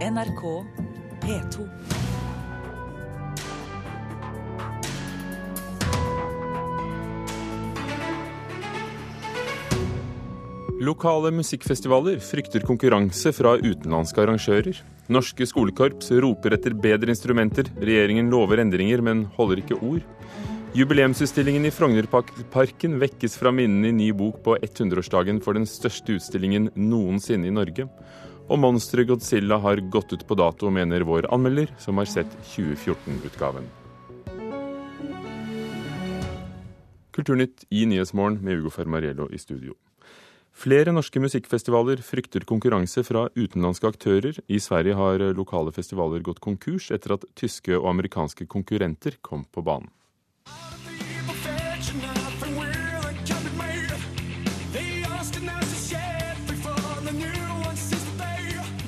NRK P2. Lokale musikkfestivaler frykter konkurranse fra utenlandske arrangører. Norske skolekorps roper etter bedre instrumenter. Regjeringen lover endringer, men holder ikke ord. Jubileumsutstillingen i Frognerparken vekkes fra minnene i ny bok på 100-årsdagen for den største utstillingen noensinne i Norge. Og monsteret Godzilla har gått ut på dato, mener vår anmelder, som har sett 2014-utgaven. Kulturnytt i Nyhetsmorgen med Ugo Fermariello i studio. Flere norske musikkfestivaler frykter konkurranse fra utenlandske aktører. I Sverige har lokale festivaler gått konkurs etter at tyske og amerikanske konkurrenter kom på banen.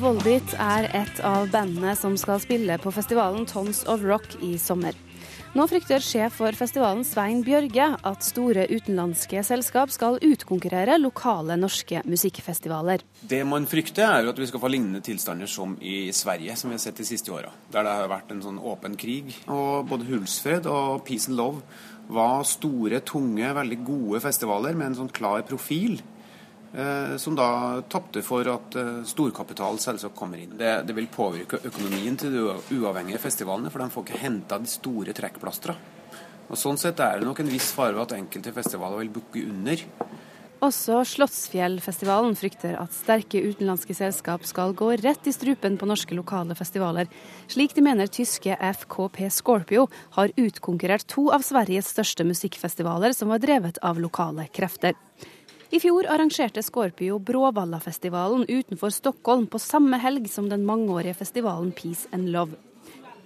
Volbeat er et av bandene som skal spille på festivalen Tons of Rock i sommer. Nå frykter sjef for festivalen Svein Bjørge at store utenlandske selskap skal utkonkurrere lokale norske musikkfestivaler. Det man frykter, er at vi skal få lignende tilstander som i Sverige, som vi har sett de siste åra. Der det har vært en sånn åpen krig. Og både Hulsfred og Peace and Love var store, tunge, veldig gode festivaler med en sånn klar profil. Eh, som da tapte for at eh, storkapital selvsagt kommer inn. Det, det, vil påvirke økonomien til de uavhengige festivalene, for de får ikke henta de store trekkplastra. Og Sånn sett er det nok en viss fare ved at enkelte festivaler vil bukke under. Også Slottsfjellfestivalen frykter at sterke utenlandske selskap skal gå rett i strupen på norske lokale festivaler, slik de mener tyske FKP Scorpio har utkonkurrert to av Sveriges største musikkfestivaler som var drevet av lokale krefter. I fjor arrangerte Scorpio Bråvalla-festivalen utenfor Stockholm på samme helg som den mangeårige festivalen Peace and Love.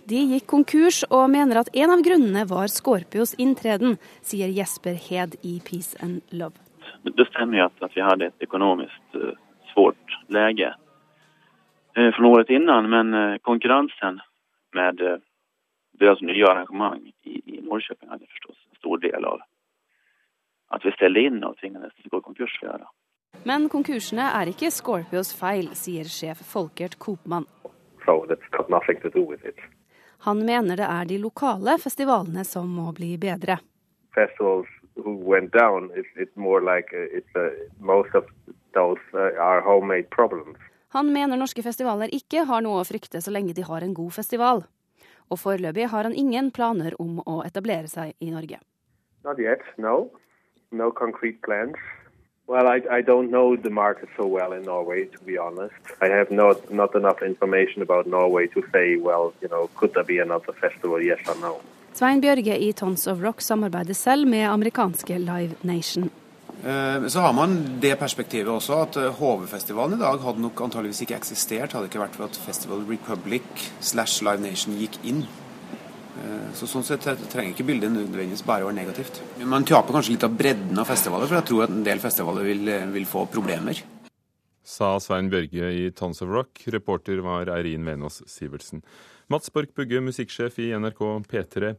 De gikk konkurs og mener at en av grunnene var Scorpios inntreden, sier Jesper Hed i Peace and Love. Det stemmer at, at vi hadde et økonomisk uh, svårt lege fra året innan, men uh, konkurransen med uh, deres nye arrangement i, i Norrköping hadde forstås en stor del av at vi steller inn og tingene går konkurs for å gjøre. Men konkursene er ikke Scorpios feil, sier sjef Folkert Kopmann. So Han mener det er de lokale festivalene som må bli bedre. Festivals who went down, it's, it's more like uh, it's, a, most of those uh, are homemade problems. Han mener norske festivaler ikke har noe å frykte så lenge de har en god festival. Og foreløpig har han ingen planer om å etablere seg i Norge. Not yet, no no concrete plans. Well, I, I don't know the market so well in Norway, to be honest. I have not not enough information about Norway to say, well, you know, could there be another festival, yes or no. Svein Bjørge i Tons of Rock samarbeider selv med amerikanske Live Nation. Eh, så har man det perspektivet også at HV-festivalen eh, i dag hadde nok antageligvis ikke eksistert, hadde det ikke vært for at Festival Republic slash Live Nation gikk inn. Eh, så sånn sett trenger ikke bildet nødvendigvis bare å være negativt. Man taper kanskje litt av bredden av festivaler, for jeg tror at en del festivaler vil, eh, vil få problemer. Sa Svein Bjørge i Tons of Rock. Reporter var Eirin Venås Sivertsen. Mats Borch Bugge, musikksjef i NRK P3.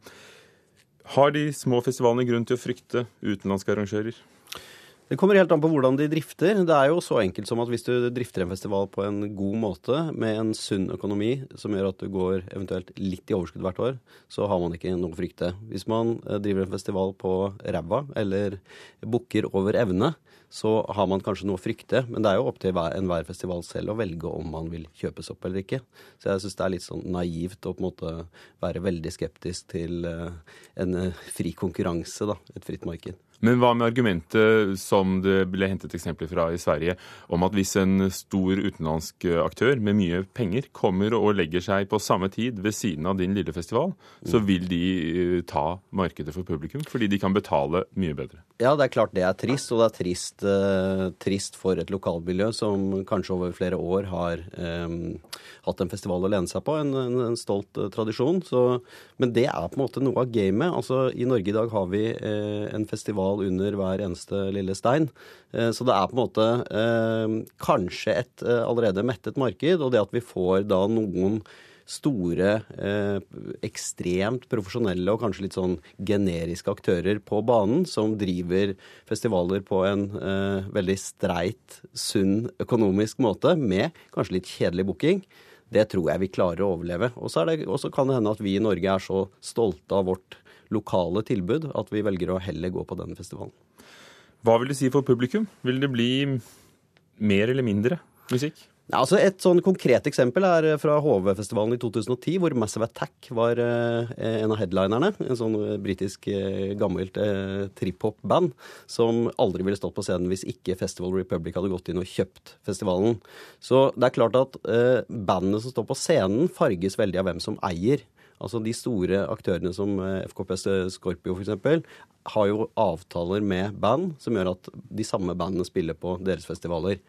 Har de små festivalene grunn til å frykte utenlandske arrangører? Det kommer helt an på hvordan de drifter. Det er jo så enkelt som at hvis du drifter en festival på en god måte, med en sunn økonomi som gjør at du går eventuelt litt i overskudd hvert år, så har man ikke noe å frykte. Hvis man eh, driver en festival på ræva eller booker over evne, så har man kanskje noe å frykte. Men det er jo opp til enhver festival selv å velge om man vil kjøpes opp eller ikke. Så jeg syns det er litt sånn naivt å på en måte være veldig skeptisk til eh, en eh, fri konkurranse, da. Et fritt marked. Men hva med argumentet som det ble hentet eksempler fra i Sverige, om at hvis en stor utenlandsk aktør med mye penger kommer og legger seg på samme tid ved siden av din lille festival, så vil de eh, ta markedet for publikum fordi de kan betale mye bedre? Ja, det er klart det er trist, og det er trist, uh, trist for et lokalmiljø som kanskje over flere år har um, hatt en festival å lene seg på, en, en, en stolt tradisjon. Så, men det er på en måte noe av gamet. Altså, I Norge i dag har vi en festival under hver eneste lille stein. så det er på en måte kanskje et allerede mettet marked, og det at vi får da noen store, eh, ekstremt profesjonelle og kanskje litt sånn generiske aktører på banen som driver festivaler på en eh, veldig streit, sunn økonomisk måte med kanskje litt kjedelig booking. det tror jeg vi klarer å overleve. Og så kan det hende at vi i Norge er så stolte av vårt lokale tilbud at vi velger å heller gå på den festivalen. Hva vil det si for publikum? Vil det bli mer eller mindre musikk? Ja, altså et sånn konkret eksempel er fra HV-festivalen i 2010, hvor Massive Attack var eh, en av headlinerne. En sånn eh, britisk eh, gammelt eh, trip-hop-band som aldri ville stått på scenen hvis ikke Festival Republic hadde gått inn og kjøpt festivalen. Så det er klart at eh, bandene som står på scenen, farges veldig av hvem som eier. Altså De store aktørene som FKPS FKP Scorpio f.eks. har jo avtaler med band som gjør at de samme bandene spiller på deres festivaler.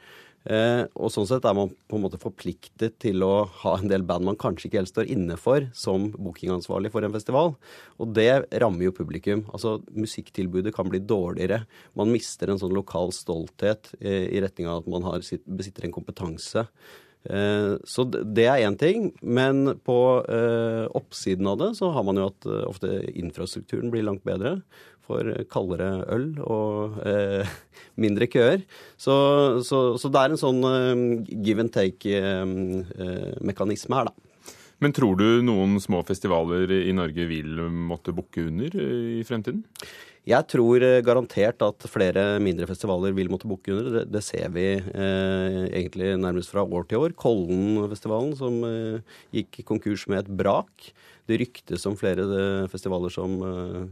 Eh, og sånn sett er man på en måte forpliktet til å ha en del band man kanskje ikke helt står inne for som bookingansvarlig for en festival. Og det rammer jo publikum. Altså musikktilbudet kan bli dårligere. Man mister en sånn lokal stolthet eh, i retning av at man har, besitter en kompetanse. Eh, så det er én ting. Men på eh, oppsiden av det så har man jo at eh, ofte infrastrukturen blir langt bedre for kaldere øl og mindre køer. Så, så, så, det er en sånn give and take-mekanisme her, da. Men tror du noen små festivaler i Norge vil måtte bukke under i fremtiden? Jeg tror garantert at flere mindre festivaler vil måtte bukke under. Det, det ser vi eh, egentlig nærmest fra år til år. Kollenfestivalen som eh, gikk konkurs med et brak. Det ryktes om flere festivaler som eh,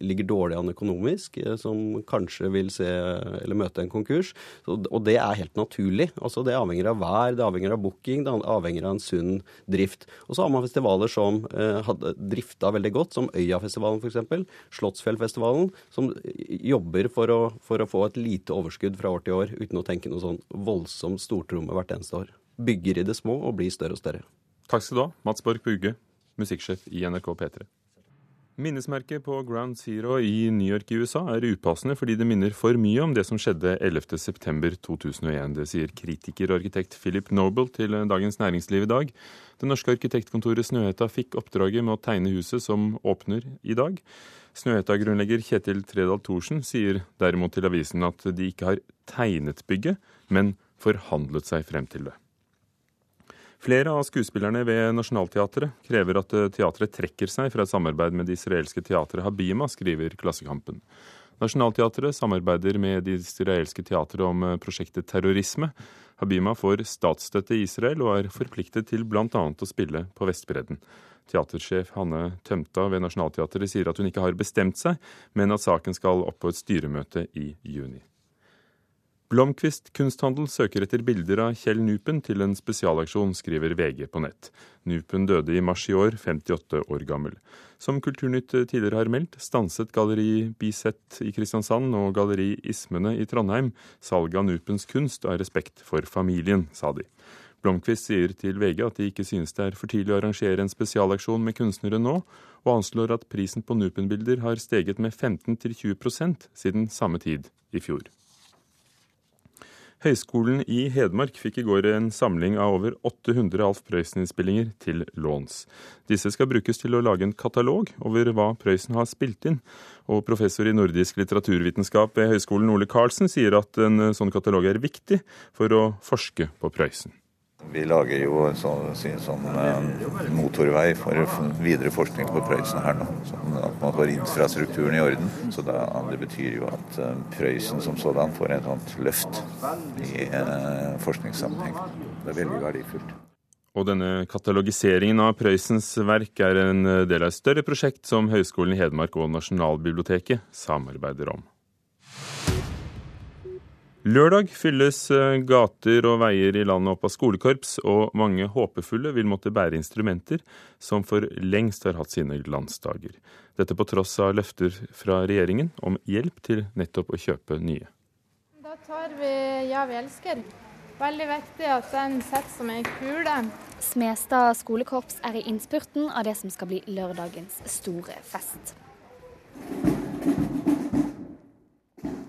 ligger dårlig an økonomisk, eh, som kanskje vil se eller møte en konkurs. Og det er helt naturlig. Altså Det avhenger av vær, det avhenger av booking, det avhenger av en sunn drift. Og så har man festivaler som eh, hadde drifta veldig godt, som Øyafestivalen f.eks. Slottsfjellfestivalen, som jobber for å, for å få et lite overskudd fra år til år uten å tenke noe sånn voldsomt stortromme hvert eneste år. Bygger i det små og blir større og større. Takk skal du ha, Mats Borch Bugge, musikksjef i NRK P3. Minnesmerket på Ground Zero i New York i USA er upassende fordi det minner for mye om det som skjedde 11.9.2001. Det sier kritiker og arkitekt Philip Noble til Dagens Næringsliv i dag. Det norske arkitektkontoret Snøhetta fikk oppdraget med å tegne huset som åpner i dag. Snøhetta-grunnlegger Kjetil Tredal Thorsen sier derimot til avisen at de ikke har tegnet bygget, men forhandlet seg frem til det. Flere av skuespillerne ved Nationaltheatret krever at eh, teatret trekker seg fra et samarbeid med det israelske teatret Habima, skriver Klassekampen. Nationaltheatret samarbeider med det israelske teatret om eh, prosjektet terrorisme. Habima får statsstøtte i Israel og er forpliktet til bl.a. å spille på Vestbredden. Teatersjef Hanne Tømta ved Nationaltheatret sier at hun ikke har bestemt seg, men at saken skal opp på et styremøte i juni. Blomkvist kunsthandel søker etter bilder av Kjell Nupen til en spesialaksjon, skriver VG på nett. Nupen døde i mars i år, 58 år gammel. Som Kulturnytt tidligere har meldt, stanset Galleri Biset i Kristiansand og Galleri Ismene i Trondheim salget av Nupens kunst av respekt for familien, sa de. Blomkvist sier til VG at de ikke synes det er for tidlig å arrangere en spesialaksjon med kunstnere nå, og anslår at prisen på Nupen-bilder har steget med 15-20% siden samme tid i fjor. Høgskolen i Hedmark fikk i går en samling av over 800 Alf Prøysen-innspillinger til låns. Disse skal brukes til å lage en katalog over hva Prøysen har spilt inn. Og professor i nordisk litteraturvitenskap ved Høgskolen Ole Karlsen sier at en sånn katalog er viktig for å forske på Prøysen. Vi lager jo sånn, sånn motorvei for videre forskning på Prøysen her nå. Sånn at man får infrastrukturen i orden. Så da, Det betyr jo at uh, Prøysen som sådan får et sånt løft i uh, forskningssammenheng. Det er veldig verdifullt. Og denne katalogiseringen av Prøysens verk er en del av et større prosjekt som Høgskolen i Hedmark og Nasjonalbiblioteket samarbeider om. Lørdag fylles eh, gater og veier i landet opp av skolekorps, og mange håpefulle vil måtte bære instrumenter som for lengst har hatt sine glansdager. Dette på tross av løfter fra regjeringen om hjelp til nettopp å kjøpe nye. Da tar vi Ja, vi elsker. Veldig viktig at den sitter som ei kule. Smestad skolekorps er i innspurten av det som skal bli lørdagens store fest.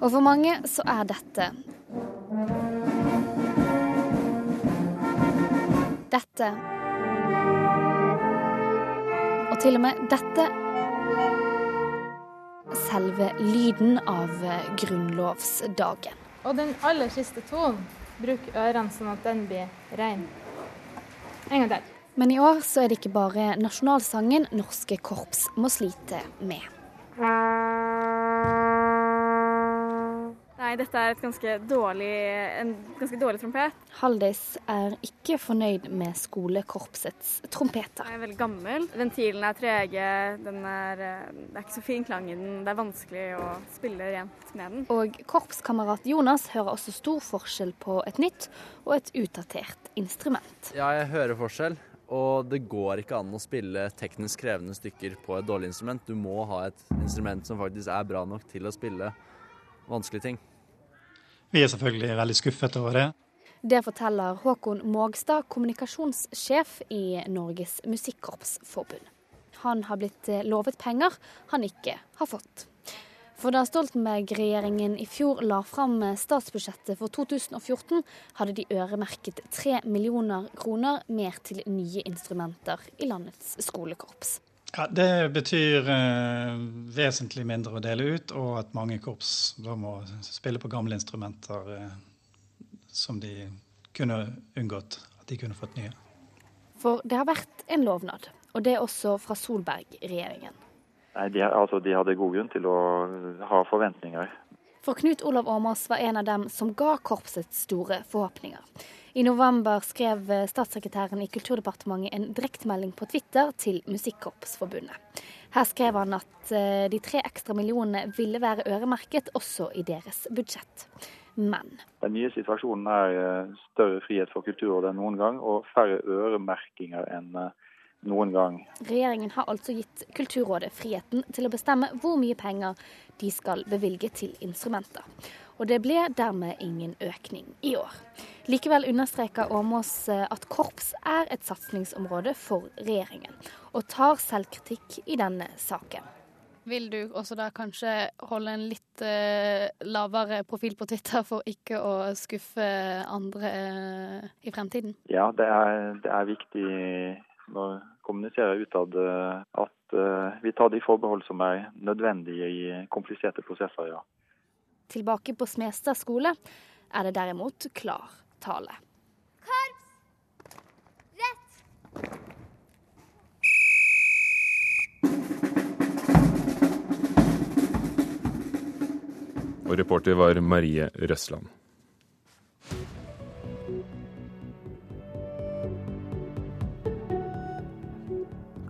Og for mange så er dette Dette Og til og med dette selve lyden av grunnlovsdagen. Og den aller siste tonen, bruk ørene sånn at den blir rein. En gang til. Men i år så er det ikke bare nasjonalsangen norske korps må slite med. Nei, dette er ganske dårlig, en ganske dårlig trompet. Haldis er ikke fornøyd med skolekorpsets trompeter. Den er veldig gammel. Ventilene er trege, den er, det er ikke så fin klang i den. Det er vanskelig å spille rent med den. Og korpskamerat Jonas hører også stor forskjell på et nytt og et utdatert instrument. Ja, jeg hører forskjell. Og det går ikke an å spille teknisk krevende stykker på et dårlig instrument. Du må ha et instrument som faktisk er bra nok til å spille vanskelige ting. Vi er selvfølgelig veldig skuffet over det. Det forteller Håkon Mågstad, kommunikasjonssjef i Norges Musikkorpsforbund. Han har blitt eh, lovet penger han ikke har fått. For da Stoltenberg-regjeringen i fjor la fram eh, statsbudsjettet for 2014, hadde de øremerket tre millioner kroner mer til nye instrumenter i landets skolekorps. Ja, Det betyr eh, vesentlig mindre å dele ut, og at mange korps da må spille på gamle instrumenter eh, som de kunne unngått at de kunne fått nye. For det har vært en lovnad, og det er også fra Solberg-regjeringen. Nei, de, altså, de hadde god grunn til å ha forventninger. For Knut Olav Åmås var en av dem som ga korpsets store forhåpninger. I november skrev statssekretæren i Kulturdepartementet en direktemelding på Twitter til Musikkorpsforbundet. Her skrev han at eh, de tre ekstra millionene ville være øremerket også i deres budsjett. Men Den nye situasjonen er eh, større frihet for Kulturrådet enn noen gang, og færre øremerkinger enn eh, noen gang. Regjeringen har altså gitt Kulturrådet friheten til å bestemme hvor mye penger de skal bevilge til instrumenter. Og det ble dermed ingen økning i år. Likevel understreker Åmås eh, at korps er et satsingsområde for regjeringen, og tar selvkritikk i denne saken. Vil du også da kanskje holde en litt eh, lavere profil på Twitter for ikke å skuffe andre eh, i fremtiden? Ja, det er, det er viktig å jeg utad eh, at eh, vi tar de forbehold som er nødvendige i kompliserte prosesser, ja. Tilbake på Smestad skole er det derimot klar tale. Korps! Rett! Og reporter var Marie Røsland.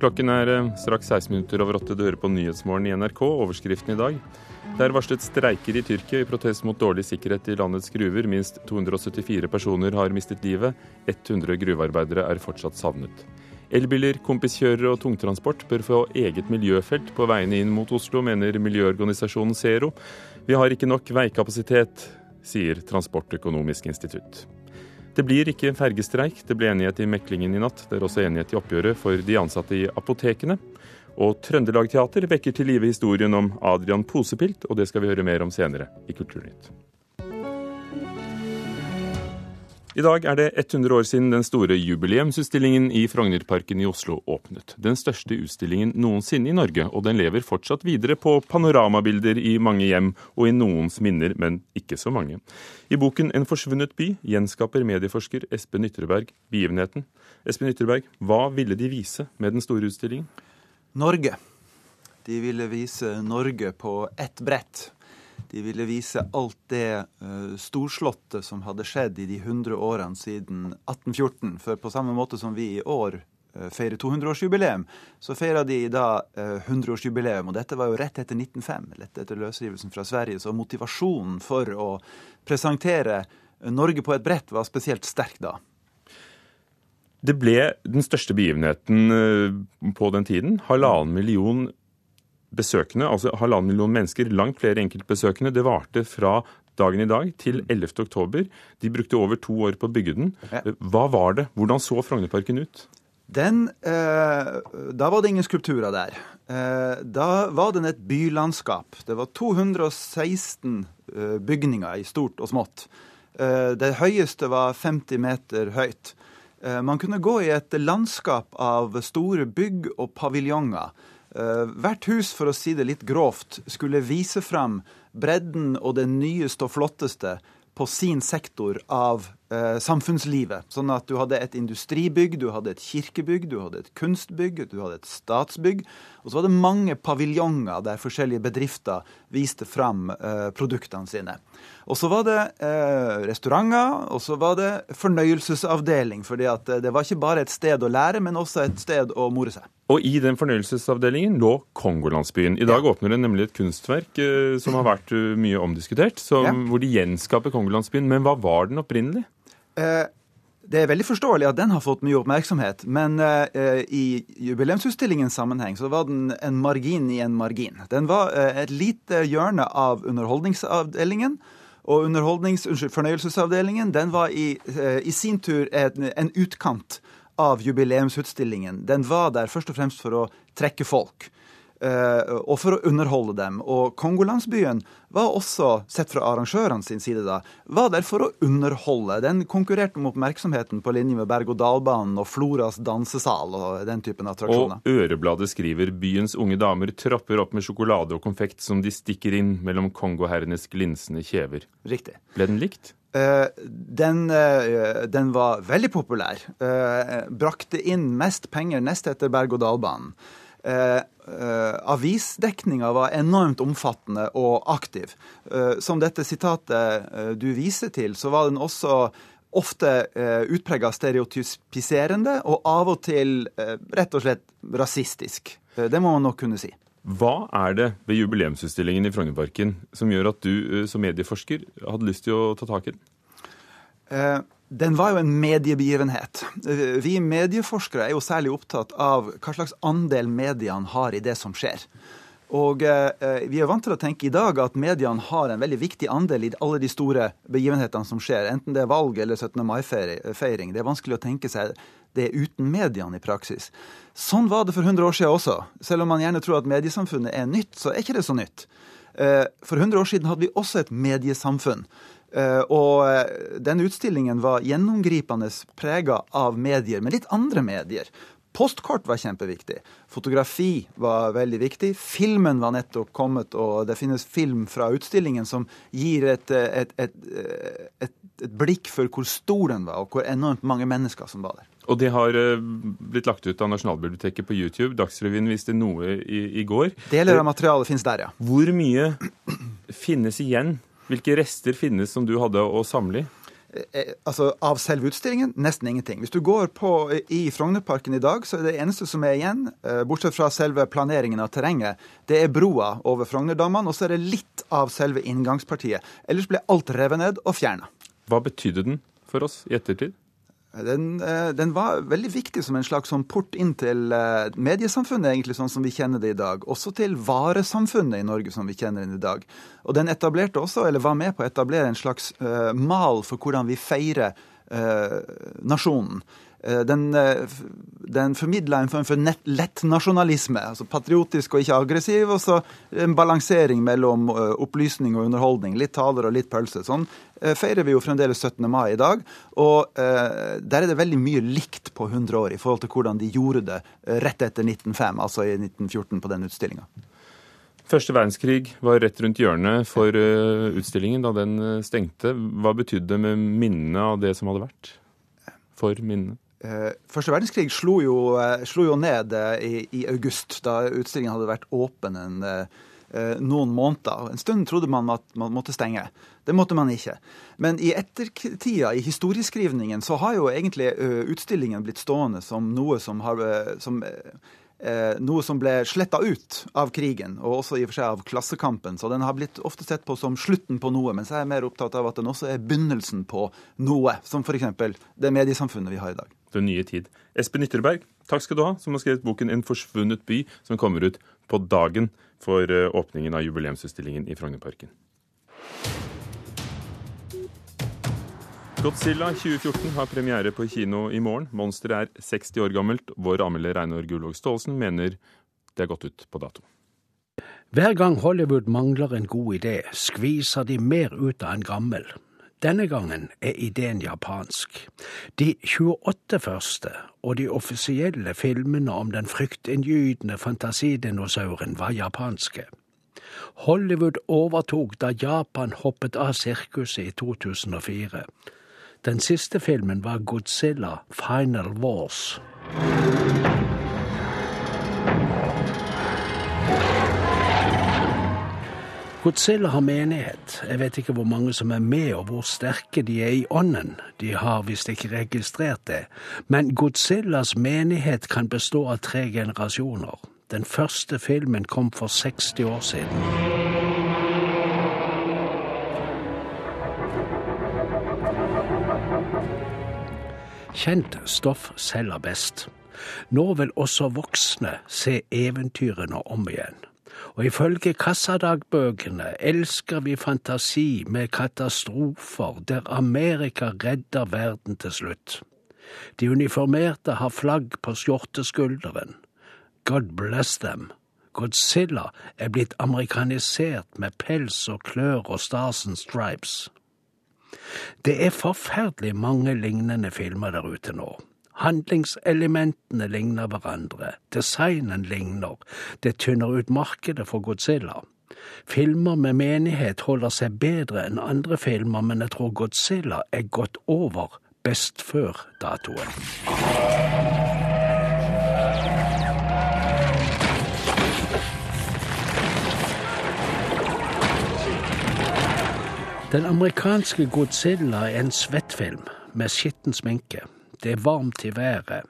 Klokken er eh, straks 16 minutter over åtte. Du hører på Nyhetsmorgen i NRK. Overskriften i dag. Det er varslet streiker i Tyrkia i protest mot dårlig sikkerhet i landets gruver. Minst 274 personer har mistet livet. 100 gruvearbeidere er fortsatt savnet. Elbiler, kompiskjørere og tungtransport bør få eget miljøfelt på veiene inn mot Oslo, mener miljøorganisasjonen Zero. Vi har ikke nok veikapasitet, sier Transportøkonomisk institutt. Det blir ikke fergestreik. Det ble enighet i meklingen i natt. Det er også enighet i oppgjøret for de ansatte i apotekene. Og Trøndelag Teater vekker til live historien om Adrian Posepilt, og det skal vi høre mer om senere i Kulturnytt. I dag er det 100 år siden den store jubileumsutstillingen i Frognerparken i Oslo åpnet. Den største utstillingen noensinne i Norge, og den lever fortsatt videre på panoramabilder i mange hjem og i noens minner, men ikke så mange. I boken 'En forsvunnet by' gjenskaper medieforsker Espen Ytterberg begivenheten. Espen Ytterberg, hva ville de vise med den store utstillingen? Norge. De ville vise Norge på ett brett. De ville vise alt det uh, storslåtte som hadde skjedd i de 100 årene siden 1814. For på samme måte som vi i år uh, feirer 200-årsjubileum, så feirer de da uh, 100-årsjubileum. Og dette var jo rett etter 1905, rett etter løsrivelsen fra Sverige. Så motivasjonen for å presentere Norge på et brett var spesielt sterk da. Det ble den største begivenheten på den tiden. Halvannen million besøkende, altså halvannen million mennesker, langt flere enkeltbesøkende. Det varte fra dagen i dag til 11. oktober. De brukte over to år på å bygge den. Hva var det? Hvordan så Frognerparken ut? Den, eh, da var det ingen skulpturer der. Eh, da var den et bylandskap. Det var 216 eh, bygninger i stort og smått. Eh, det høyeste var 50 meter høyt. Eh, man kunne gå i et landskap av store bygg og paviljonger. Uh, hvert hus, for å si det litt grovt, skulle vise fram bredden og det nyeste og flotteste på sin sektor av eh, samfunnslivet. Sånn at du hadde et industribygg, du hadde et kirkebygg, du hadde et kunstbygg, du hadde et statsbygg. Og så var det mange paviljonger der forskjellige bedrifter viste fram eh, produktene sine. Og så var det eh, restauranter, og så var det fornøyelsesavdeling. For det var ikke bare et sted å lære, men også et sted å more seg. Og i den fornøyelsesavdelingen lå Kongolandsbyen. I dag åpner det nemlig et kunstverk eh, som har vært uh, mye omdiskutert, som, Ja. hvor de gjenskaper Kongolandsbyen. Men hva var den opprinnelig? Eh, det er veldig forståelig at den har fått mye oppmerksomhet, men eh, i jubileumsutstillingens sammenheng så var den en margin i en margin. Den var eh, et lite hjørne av underholdningsavdelingen. Og underholdnings, unnskyld, fornøyelsesavdelingen den var i, eh, i sin tur en, en utkant av jubileumsutstillingen. Den var der først og fremst for å trekke folk. eh, og for å underholde dem. Og Kongolandsbyen var også, sett fra arrangørene sin side, da, var der for å underholde. Den konkurrerte om oppmerksomheten på linje med berg-og-dal-banen og Floras dansesal og den typen attraksjoner. Og Ørebladet skriver byens unge damer tropper opp med sjokolade og konfekt som de stikker inn mellom kongoherrenes glinsende kjever. Riktig. Ble den likt? Eh, den, eh, den var veldig populær. Eh, brakte inn mest penger nest etter berg-og-dal-banen. Avisdekninga var enormt omfattende og aktiv. Som dette sitatet du viser til, så var den også ofte eh, utprega stereotypiserende og av og til rett og slett rasistisk. Det må man nok kunne si. Hva er det ved jubileumsutstillingen i Frognerparken som gjør at du eh, som medieforsker hadde lyst til å ta tak i den? Eh, den var jo en mediebegivenhet. Eh, Vi medieforskere er jo særlig opptatt av hva slags andel mediene har i det som skjer. Og eh, Vi er vant til å tenke i dag at mediene har en veldig viktig andel i alle de store begivenhetene som skjer, enten det er valg eller 17. mai-feiring. Det er vanskelig å tenke seg det uten mediene i praksis. Sånn var det for 100 år siden også. Selv om man gjerne tror at mediesamfunnet er nytt, så er ikke det så nytt. Eh, For 100 år siden hadde vi også et mediesamfunn. Eh, Og den utstillingen var gjennomgripende prega av medier, men litt andre medier. Postkort var kjempeviktig. Fotografi var veldig viktig. Filmen var nettopp kommet, og det finnes film fra utstillingen som gir et, et, et, et, et blikk for hvor stor den var, og hvor enormt mange mennesker som var der. Og det har eh, blitt lagt ut av Nasjonalbiblioteket på YouTube. Dagsrevyen viste noe i, i går. Deler av materialet finnes der, ja. Hvor mye finnes igjen? Hvilke rester finnes som du hadde å samle i? Eh, altså Av selve utstillingen nesten ingenting. Hvis du går på i Frognerparken i dag, så er det eneste som er igjen, eh, bortsett fra selve planeringen av terrenget, det er broa over Frognerdammene, og så er det litt av selve inngangspartiet. Ellers ble alt revet ned og fjerna. Hva betydde den for oss i ettertid? Den, eh, den var veldig viktig som en slags sånn port inn til eh, mediesamfunnet, egentlig sånn som vi kjenner det i dag. Også til varesamfunnet i Norge som vi kjenner det i dag. Og den etablerte også, eller var med på å etablere en slags eh, mal for hvordan vi feirer nasjonen. Eh, Den, eh, den formidla en form for nett- nasjonalisme, altså patriotisk og ikke aggressiv, og så en balansering mellom eh, opplysning og underholdning. Litt taler og litt pølse. Sånn feirer vi jo fremdeles 17. mai i dag. Og der er det veldig mye likt på 100 år i forhold til hvordan de gjorde det rett etter 1905, altså i 1914 på den utstillinga. Første verdenskrig var rett rundt hjørnet for utstillingen da den stengte. Hva betydde det med minnene av det som hadde vært? For minnene? Eh, Første verdenskrig slo jo, eh, slo jo ned eh, i, i august, da utstillingen hadde vært åpen en, noen måneder. En stund trodde man at man måtte stenge. Det måtte man ikke. Men i ettertida, i historieskrivningen, så har jo egentlig utstillingen blitt stående som noe som har som, noe som ble sletta ut av krigen, og også i og for seg av klassekampen. Så den har blitt ofte sett på som slutten på noe, mens jeg er mer opptatt av at den også er begynnelsen på noe, som f.eks. det mediesamfunnet vi har i dag. Den nye tid. Espen Ytterberg, takk skal du ha, som har skrevet boken 'En forsvunnet by', som kommer ut på dagen for eh, åpningen av jubileumsutstillingen i Frognerparken. Godzilla 2014 har premiere på kino i morgen. Monsteret er 60 år gammelt. Vår anmelder Reinar Gullvåg Staalesen mener det er gått ut på dato. Hver gang Hollywood mangler en god idé, skviser de mer ut av en gammel. Denne gangen er ideen japansk. De 28 første og de offisielle filmene om den fryktinngytende fantasidinosauren var japanske. Hollywood overtok da Japan hoppet av sirkuset i 2004. Den siste filmen var Godzilla Final Wars. Godzilla har menighet. Jeg vet ikke hvor mange som er med, og hvor sterke de er i ånden. De har visst ikke registrert det. Men Godzillas menighet kan bestå av tre generasjoner. Den første filmen kom for 60 år siden. Kjent stoff selger best. Nå vil også voksne se eventyrene om igjen. Og ifølge kassadagbøkene elsker vi fantasi med katastrofer der Amerika redder verden til slutt. De uniformerte har flagg på skjorteskulderen. God bless them. Godzilla er blitt amerikanisert med pels og klør og Stars and Stripes. Det er forferdelig mange lignende filmer der ute nå. Handlingselementene ligner hverandre, designen ligner, det tynner ut markedet for Godzilla. Filmer med menighet holder seg bedre enn andre filmer, men jeg tror Godzilla er gått over best før-datoen. Den amerikanske Godzilla er en svettfilm med skitten sminke. Det er varmt i været.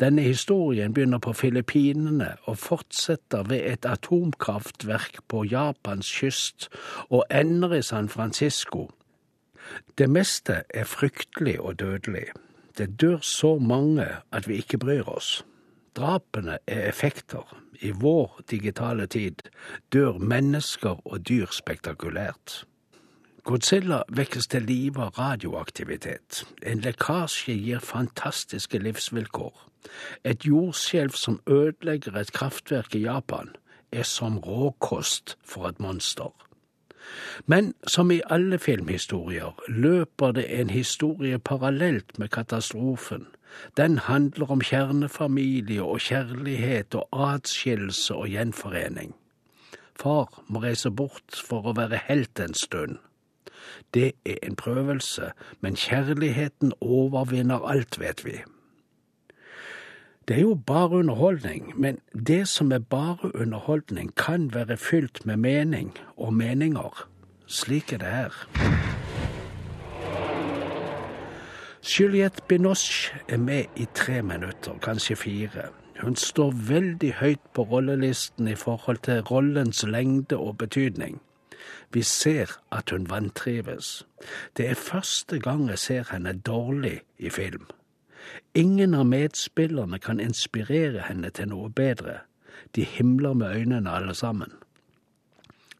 Denne historien begynner på Filippinene og fortsetter ved et atomkraftverk på Japans kyst og ender i San Francisco. Det meste er fryktelig og dødelig. Det dør så mange at vi ikke bryr oss. Drapene er effekter. I vår digitale tid dør mennesker og dyr spektakulært. Godzilla vekkes til liv av radioaktivitet. En lekkasje gir fantastiske livsvilkår. Et jordskjelv som ødelegger et kraftverk i Japan, er som råkost for et monster. Men som i alle filmhistorier løper det en historie parallelt med katastrofen. Den handler om kjernefamilie og kjærlighet og atskillelse og gjenforening. Far må reise bort for å være helt en stund. Det er en prøvelse, men kjærligheten overvinner alt, vet vi. Det er jo bare underholdning, men det som er bare underholdning, kan være fylt med mening og meninger. Slik er det her. Juliette Binoche er med i tre minutter, kanskje fire. Hun står veldig høyt på rollelisten i forhold til rollens lengde og betydning. Vi ser at hun vantrives. Det er første gang jeg ser henne dårlig i film. Ingen av medspillerne kan inspirere henne til noe bedre. De himler med øynene alle sammen.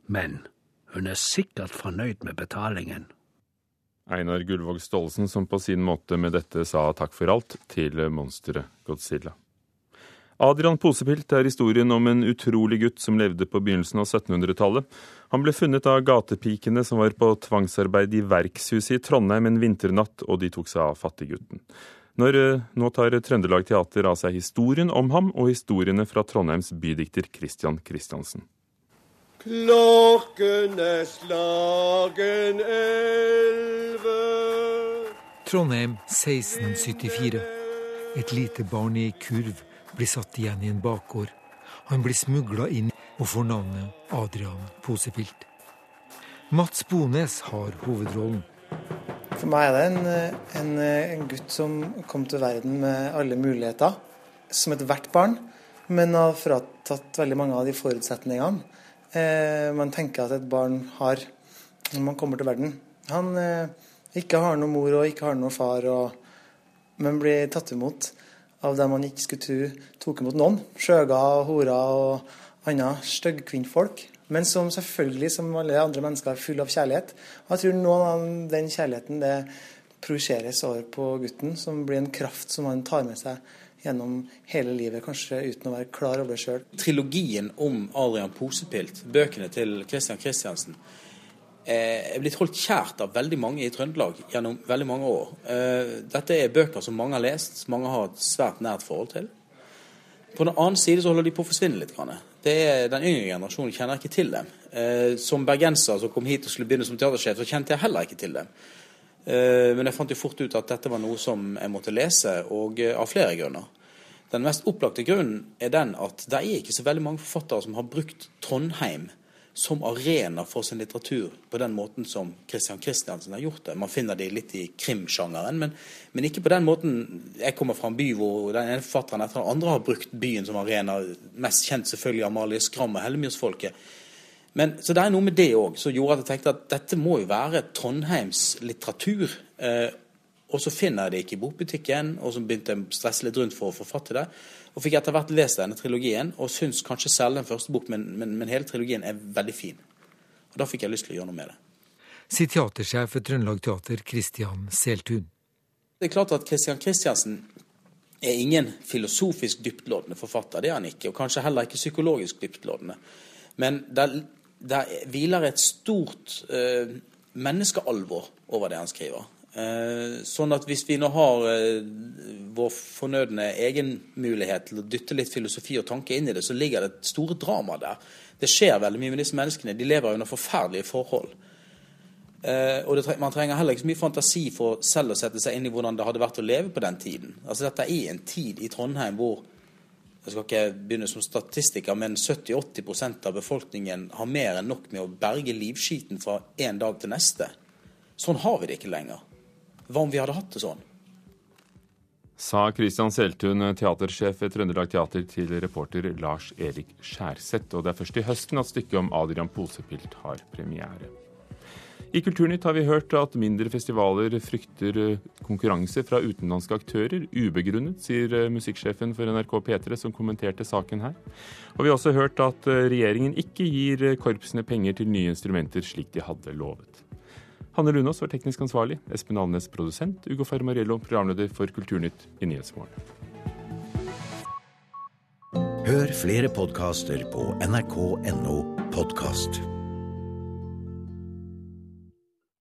Men hun er sikkert fornøyd med betalingen. Einar Gullvåg Staalesen som på sin måte med dette sa takk for alt til monsteret Godzilla. Adrian Posepilt er historien om en utrolig gutt som levde på begynnelsen av 1700-tallet. Han ble funnet av gatepikene som var på tvangsarbeid i Verkshuset i Trondheim en vinternatt, og de tok seg av fattiggutten. Når, eh, nå tar Trøndelag Teater av seg historien om ham og historiene fra Trondheims bydikter Christian Christiansen. Klokken er slagen elleve Trondheim 1674. Et lite barn i kurv blir satt igjen i en bakgård. Han blir smugla inn og får navnet Adrian Posepilt. Mats Bones har hovedrollen. For meg er det en, en, en, gutt som kom til verden med alle muligheter, som ethvert barn, men har fratatt veldig mange av de forutsetningene eh, man tenker at et barn har når man kommer til verden. Han eh, ikke har noen mor og ikke har noen far, og, men blir tatt imot av dem man ikke skulle tro tok imot noen. Skjøger, horer og andre styggkvinnfolk. Men som selvfølgelig, som alle andre mennesker, er full av kjærlighet. Og jeg tror noen av den kjærligheten det projiseres over på gutten, som blir en kraft som han tar med seg gjennom hele livet, kanskje uten å være klar over det sjøl. Trilogien om Adrian Posepilt, bøkene til Christian Christiansen, er blitt holdt kjært av veldig mange i Trøndelag gjennom veldig mange år. Eh, dette er bøker som mange har lest, mange har et svært nært forhold til. På den annen side så holder de på å forsvinne litt. er den yngre generasjonen kjenner ikke til dem. Eh, som bergenser som kom hit og skulle begynne som teatersjef, så kjente jeg heller ikke til dem. Eh, men jeg fant jo fort ut at dette var noe som jeg måtte lese, og eh, av flere grunner. Den mest opplagte grunnen er den at det er ikke så veldig mange forfattere som har brukt Trondheim som arena for sin litteratur på den måten som Christian Christiansen har gjort det. Man finner det litt i krimsjangeren, men, men, ikke på den måten Jeg kommer fra en by hvor den ene forfatteren etter den andre har brukt byen som arena. Mest kjent selvfølgelig Amalie Skram og Hellemyrsfolket. Men, så det er noe med det òg som gjorde at jeg tenkte at dette må jo være Trondheims litteratur. Eh, og så finner jeg det ikke i bokbutikken, og så begynte jeg å stresse litt rundt for å få fatt i det. Og fikk etter hvert lest denne trilogien, og syns kanskje selv den første boken, men, men, men, hele trilogien er veldig fin. Og Da fikk jeg lyst til å gjøre noe med det. Sier teatersjef ved Trøndelag Teater, Kristian Seltun. Det er klart at Christian Christiansen er ingen filosofisk dyptloddende forfatter. Det er han ikke, og kanskje heller ikke psykologisk dyptloddende. Men der, der hviler et stort uh, menneskealvor over det han skriver. Eh, sånn at hvis vi nå har eh, vår fornødne egenmulighet til å dytte litt filosofi og tanke inn i det, så ligger det et store drama der. Det skjer veldig mye med disse menneskene. De lever under forferdelige forhold. Eh, og det, man trenger heller ikke så mye fantasi for selv å sette seg inn i hvordan det hadde vært å leve på den tiden. Altså Dette er en tid i Trondheim hvor jeg skal ikke begynne som statistiker, men 70-80% av befolkningen har mer enn nok med å berge livskiten fra en dag til neste. Sånn har vi det ikke lenger. Hva om vi hadde hatt det sånn? Sa Christian Seltun, teatersjef ved Trøndelag Teater, til reporter Lars Erik Skjærseth. Og det er først i høsten at stykket om Adrian Posepilt har premiere. I Kulturnytt har vi hørt at mindre festivaler frykter konkurranse fra utenlandske aktører. Ubegrunnet, sier musikksjefen for NRK P3 som kommenterte saken her. Og vi har også hørt at regjeringen ikke gir korpsene penger til nye instrumenter slik de hadde lovet. Hanne Lunås var teknisk ansvarlig, Espen Alnes produsent, Ugo Fermariello programleder for Kulturnytt i Nyhetsmorgen. Hør flere podkaster på nrk.no podkast.